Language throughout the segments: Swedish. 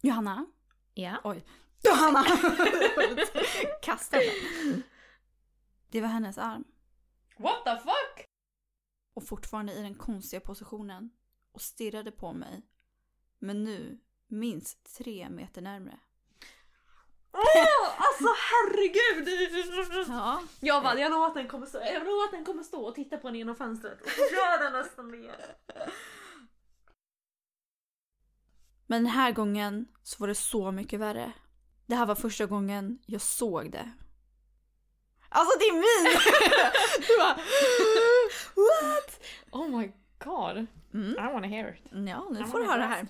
Johanna? Ja. Oj. Johanna! Kasta den. Det var hennes arm. What the fuck? Och fortfarande i den konstiga positionen. Och stirrade på mig. Men nu minst tre meter närmre. alltså herregud! Ja. Jag bara, jag lovar att den kommer stå, jag lovar att den kommer stå och titta på en genom fönstret. Och så gör den nästan det. Men den här gången så var det så mycket värre. Det här var första gången jag såg det. Alltså din min! du bara... What? Oh my god. Mm. I wanna hear it. Ja, nu Ja, får du höra det är här.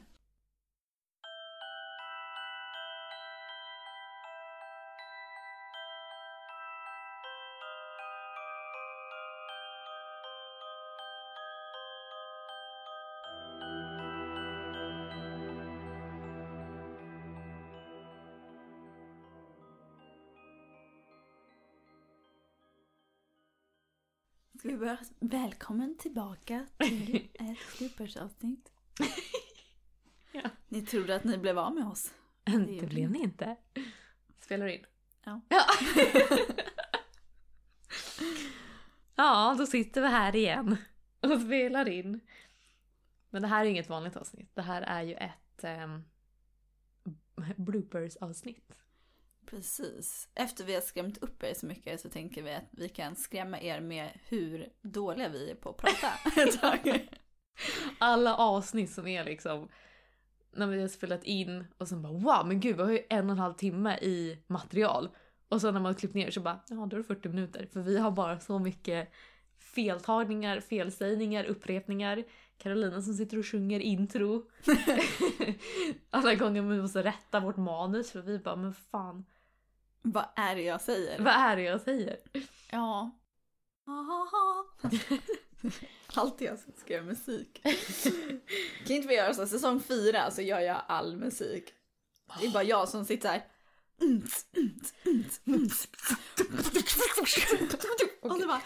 Ska vi börja? Välkommen tillbaka till ett bloopersavsnitt. Ja. Ni trodde att ni blev av med oss. Det blev ni inte. Spelar in? Ja. Ja. ja, då sitter vi här igen och spelar in. Men det här är inget vanligt avsnitt. Det här är ju ett um, bloopers-avsnitt. Precis. Efter vi har skrämt upp er så mycket så tänker vi att vi kan skrämma er med hur dåliga vi är på att prata. Alla avsnitt som är liksom när vi har spelat in och sen bara wow men gud vi har ju en och en halv timme i material. Och sen när man har klippt ner så bara ja då är det 40 minuter. För vi har bara så mycket feltagningar, felsägningar, upprepningar. Carolina som sitter och sjunger intro. Alla gånger vi måste rätta vårt manus för vi bara men fan Vad är det jag säger? vad är det jag säger? Ja. Alltid jag ska göra musik. Kan inte vi göra så? Säsong fyra så gör jag all musik. Det är bara jag som sitter här. Och så bara...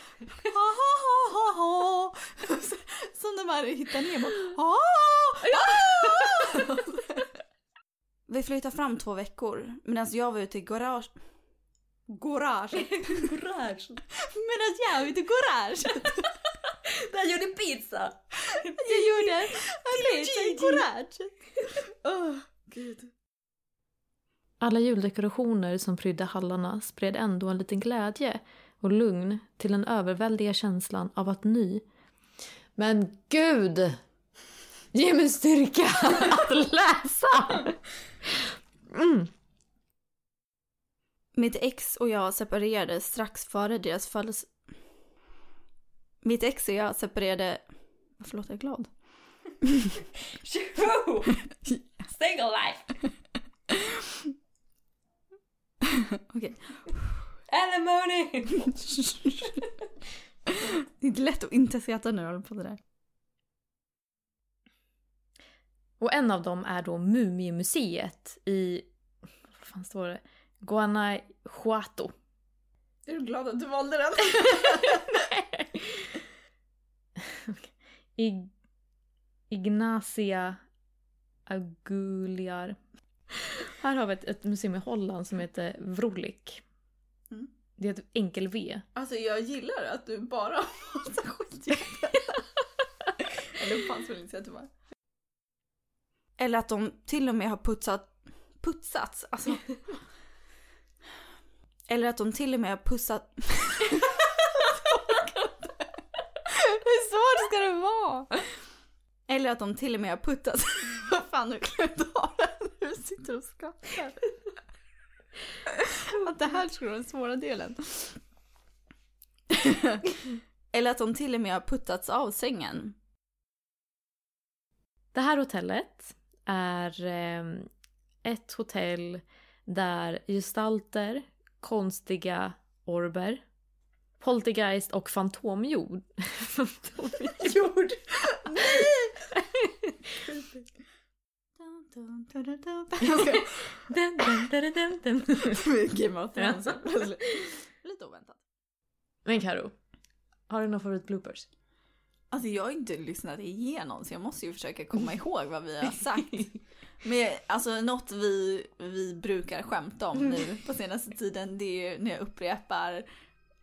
Som de här hittar Nemo. Vi flyttade fram två veckor medan jag var ute i garage. Garage. Garage! Medan jag ute i garage. Där gjorde pizza! Jag gjorde en pizza i garage. Åh, gud. Alla juldekorationer som prydde hallarna spred ändå en liten glädje och lugn till den överväldiga känslan av att ny. Men gud! Ge mig styrka att läsa! Mm. Mitt ex och jag separerade strax före deras födelse... Mitt ex och jag separerade... Varför låter jag glad? Single life! Okej. Alimony! Det är inte lätt att inte skratta när jag håller på det där. Och en av dem är då Mumiemuseet i... Vad fan står det? Guanajuato. Är du glad att du valde den? Ig- Ignacia Aguliar. Här har vi ett, ett museum i Holland som heter Vrolik. Mm. Det är ett enkel V. Alltså jag gillar att du bara har massa skitjobbiga... Eller fanns väl inte att det var... Eller att de till och med har putsat... Putsats? Alltså... Eller att de till och med har pussat... Hur svårt ska det vara? Eller att de till och med har puttat... Vad fan, nu klarar jag av det. Nu sitter och skrattar. Att det här skulle vara den svåra delen. Eller att de till och med har puttats av sängen. Det här hotellet är eh, ett hotell där gestalter, konstiga orber, poltergeist och fantomjord. fantomjord. Den. Game of Thrones. Lite oväntat. Men Karo, har du några favoritbloopers? Alltså jag har inte lyssnat igenom så jag måste ju försöka komma ihåg vad vi har sagt. Men alltså något vi, vi brukar skämta om nu på senaste tiden det är ju när jag upprepar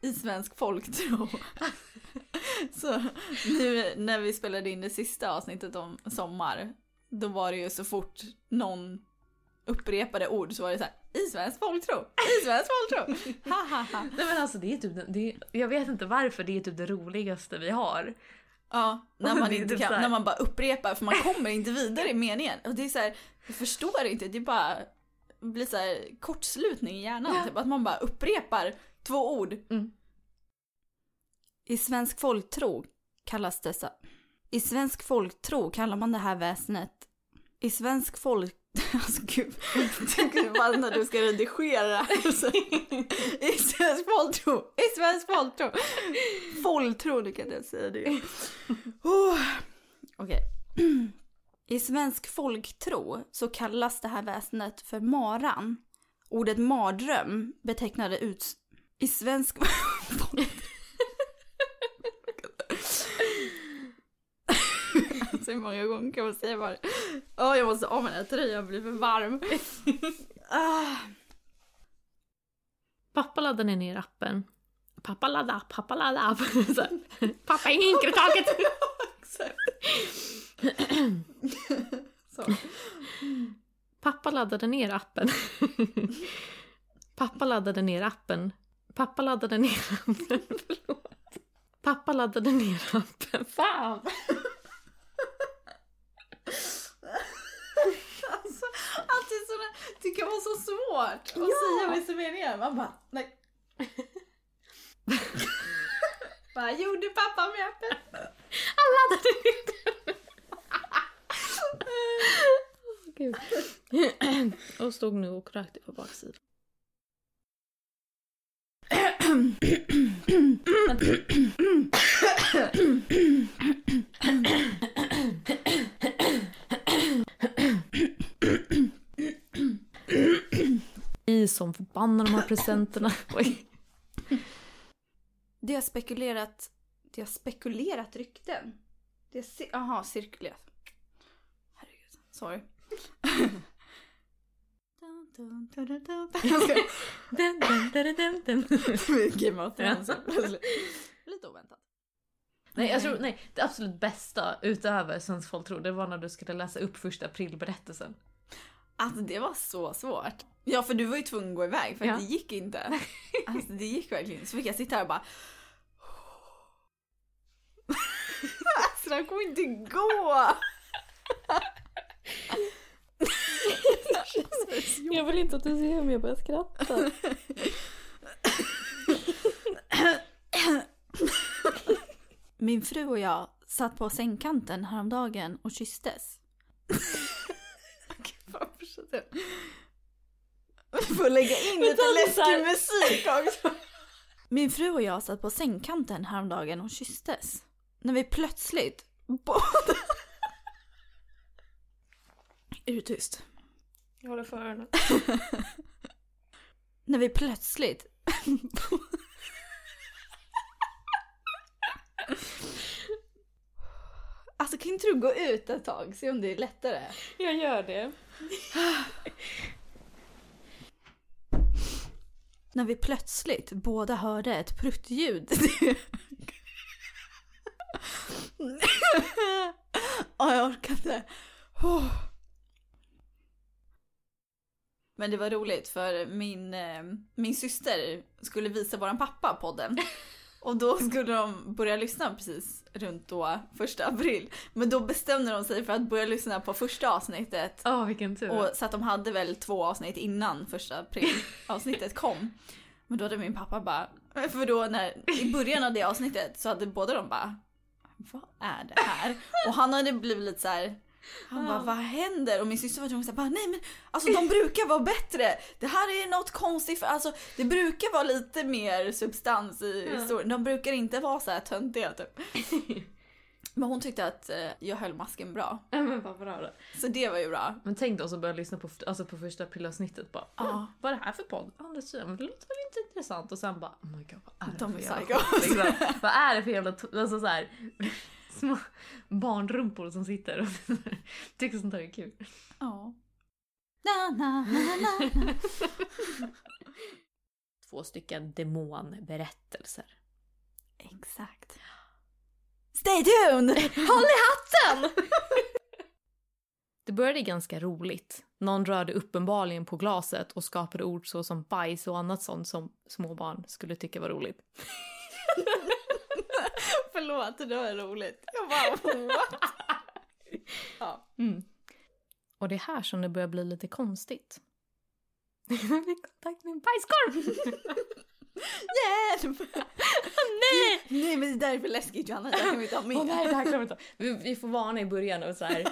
i svensk folktro. Så nu när vi spelade in det sista avsnittet om sommar, då var det ju så fort någon upprepade ord så var det så här i svensk folktro, i svensk folktro. Nej men alltså det är typ, det är, jag vet inte varför det är typ det roligaste vi har. Ja, när man, inte typ kan, när man bara upprepar för man kommer inte vidare i meningen. Och det är så här, jag förstår inte, det är bara blir så här kortslutning i hjärnan. Ja. Typ, att man bara upprepar två ord. Mm. I svensk folktro kallas dessa... I svensk folktro kallar man det här väsnet... I svensk folk... Alltså gud, tänk bara när du ska redigera. Alltså, I svensk folktro, folktro. Nu kan jag inte säga det. Oh. Okej. I svensk folktro så kallas det här väsendet för maran. Ordet mardröm betecknade ut... I svensk... alltså hur många gånger kan man säga bara Åh jag måste av med den här tröjan, jag blir för varm. ah. Pappa laddade ner appen. Pappa laddade app, pappa här, pappa är hinker i taket! Pappa laddade ner appen. Pappa laddade ner appen. Pappa laddade ner appen. Förlåt. Pappa laddade ner appen. Fan! Alltså, alltid sådana, det kan vara så svårt att säga vissa meningar. Man bara, nej. Vad gjorde pappa med appen? Han laddade ner den. Åh, Gud. Och stod nu och rökte på baksidan. Vi som förbannar de här presenterna. Oj. Det har spekulerat, det har spekulerat rykten. Det har, ci- aha, cirkulerat. Herregud, sorry. Game of Thrones. Lite oväntat. Nej, jag tror, nej, det absolut bästa utöver svensk folktro det var när du skulle läsa upp första aprilberättelsen. Alltså det var så svårt. Ja för du var ju tvungen att gå iväg för Ja. det gick inte. Alltså det gick verkligen inte. Så fick jag sitta här och bara... alltså det kommer inte gå! Jag vill inte att du ser om jag börjar skratta. Min fru och jag satt på sängkanten häromdagen och kysstes. Vi får lägga in lite läskig musik också. Min fru och jag satt på sängkanten häromdagen och kysstes. När vi plötsligt båda... Är du tyst? Jag håller för öronen. När vi plötsligt... alltså kan inte du gå ut ett tag? Se om det är lättare. Jag gör det. När vi plötsligt båda hörde ett pruttljud. Åh, jag orkar inte. Oh. Men det var roligt för min, eh, min syster skulle visa våran pappa podden. Och då skulle de börja lyssna precis runt då första april. Men då bestämde de sig för att börja lyssna på första avsnittet Åh vilken tur. och, så att de hade väl två avsnitt innan första april avsnittet kom. Men då hade min pappa bara, för då när, i början av det avsnittet så hade båda de bara, vad är det här? Och han hade blivit lite så här. Han bara, vad händer? Och min syster var tvungen att säga, nej men alltså de brukar vara bättre. Det här är något konstigt, för alltså det brukar vara lite mer substans i historien. De brukar inte vara så här töntiga typ. Men hon tyckte att eh, jag höll masken bra. Ja, men vad bra då. Så det var ju bra. Men tänk då så börja lyssna på, alltså på första aprilavsnittet bara. Ja. "Mm, Vad är det här för podd? Andra sidan, det låter väl inte intressant? Och sen bara oh my god vad är det De för jävla liksom? Vad är det för jävla alltså så här, små barnrumpor som sitter och tycker sånt här är kul. Ja. Na, na, na, na, na. Två stycken demonberättelser. Exakt. Stay tuned! Håll i hatten! Det började ganska roligt. Någon rörde uppenbarligen på glaset och skapade ord så som bajs och annat sånt som små barn skulle tycka var roligt. Förlåt, det var roligt. Jag bara what? ja. Mm. Och det är här som det börjar bli lite konstigt. Jag fick kontakt med en bajskorv! Hjälp! Nej! Nej men det där är för läskigt Johanna, det kan vi inte ha med. Åh nej, det här klarar vi inte. Vi, vi får varna i början och så här.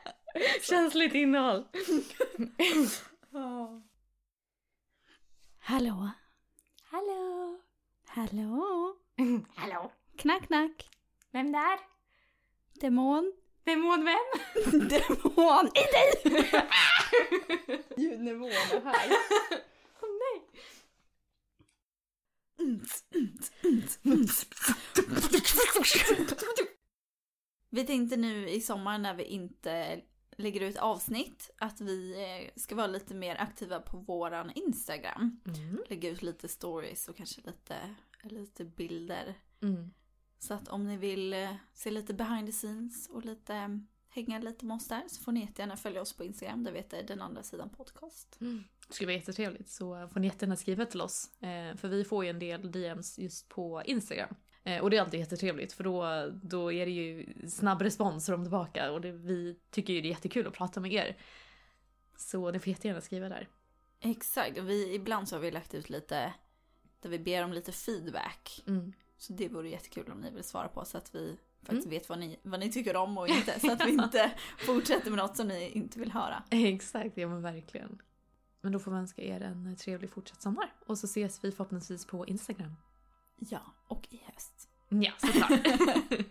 Känsligt innehåll. Hallå? Hallå? Hallå? Hallå? Knack knack. Vem där? Demon? Demonvän? Demon i dig! Ljudnivån är här. Vi tänkte nu i sommar när vi inte lägger ut avsnitt att vi eh, ska vara lite mer aktiva på våran Instagram. Mm. Lägga ut lite stories och kanske lite, lite bilder. Mm. Så att om ni vill eh, se lite behind the scenes och lite hänga lite med oss där så får ni jättegärna följa oss på Instagram. Där vet den andra sidan podcast. Det skulle vara jättetrevligt så får ni jättegärna skriva till oss. Eh, för vi får ju en del DMs just på Instagram. Eh, och det är alltid jättetrevligt för då, då är det ju snabb respons från tillbaka och det, vi tycker ju det är jättekul att prata med er. Så ni får jättegärna skriva där. Exakt, och vi, ibland så har vi lagt ut lite där vi ber om lite feedback. Mm. Så det vore jättekul om ni vill svara på så att vi faktiskt vet vad ni, vad ni tycker om och inte. Så att vi inte fortsätter med något som ni inte vill höra. Exakt, ja men verkligen. Men då får vi önska er en trevlig fortsatt sommar. Och så ses vi förhoppningsvis på Instagram. Ja, och i höst. Ja, såklart.